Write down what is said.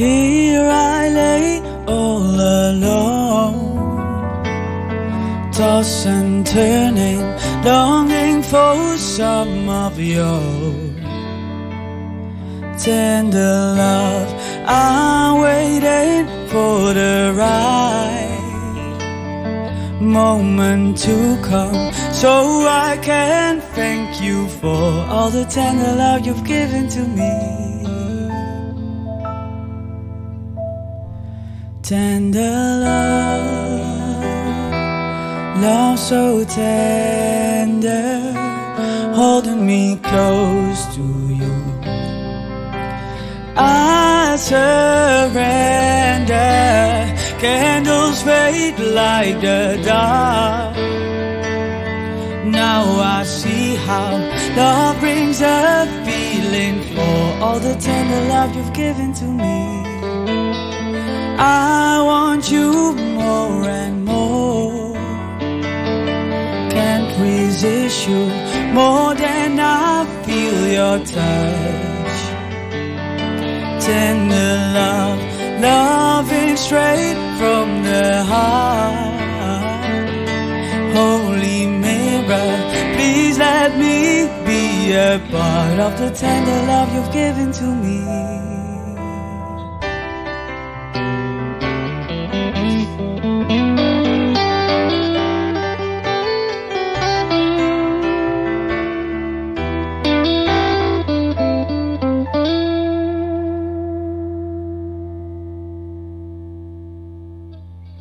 Here I lay all alone, tossing and turning, longing for some of your tender love. I'm waiting for the right moment to come so I can thank you for all the tender love you've given to me. Tender love, love so tender, holding me close to you. I surrender, candles fade like the dark. Now I see how love brings a feeling for all the tender love you've given to me. I want you more and more. Can't resist you more than I feel your touch. Tender love, loving straight from the heart. Holy mirror, please let me be a part of the tender love you've given to me.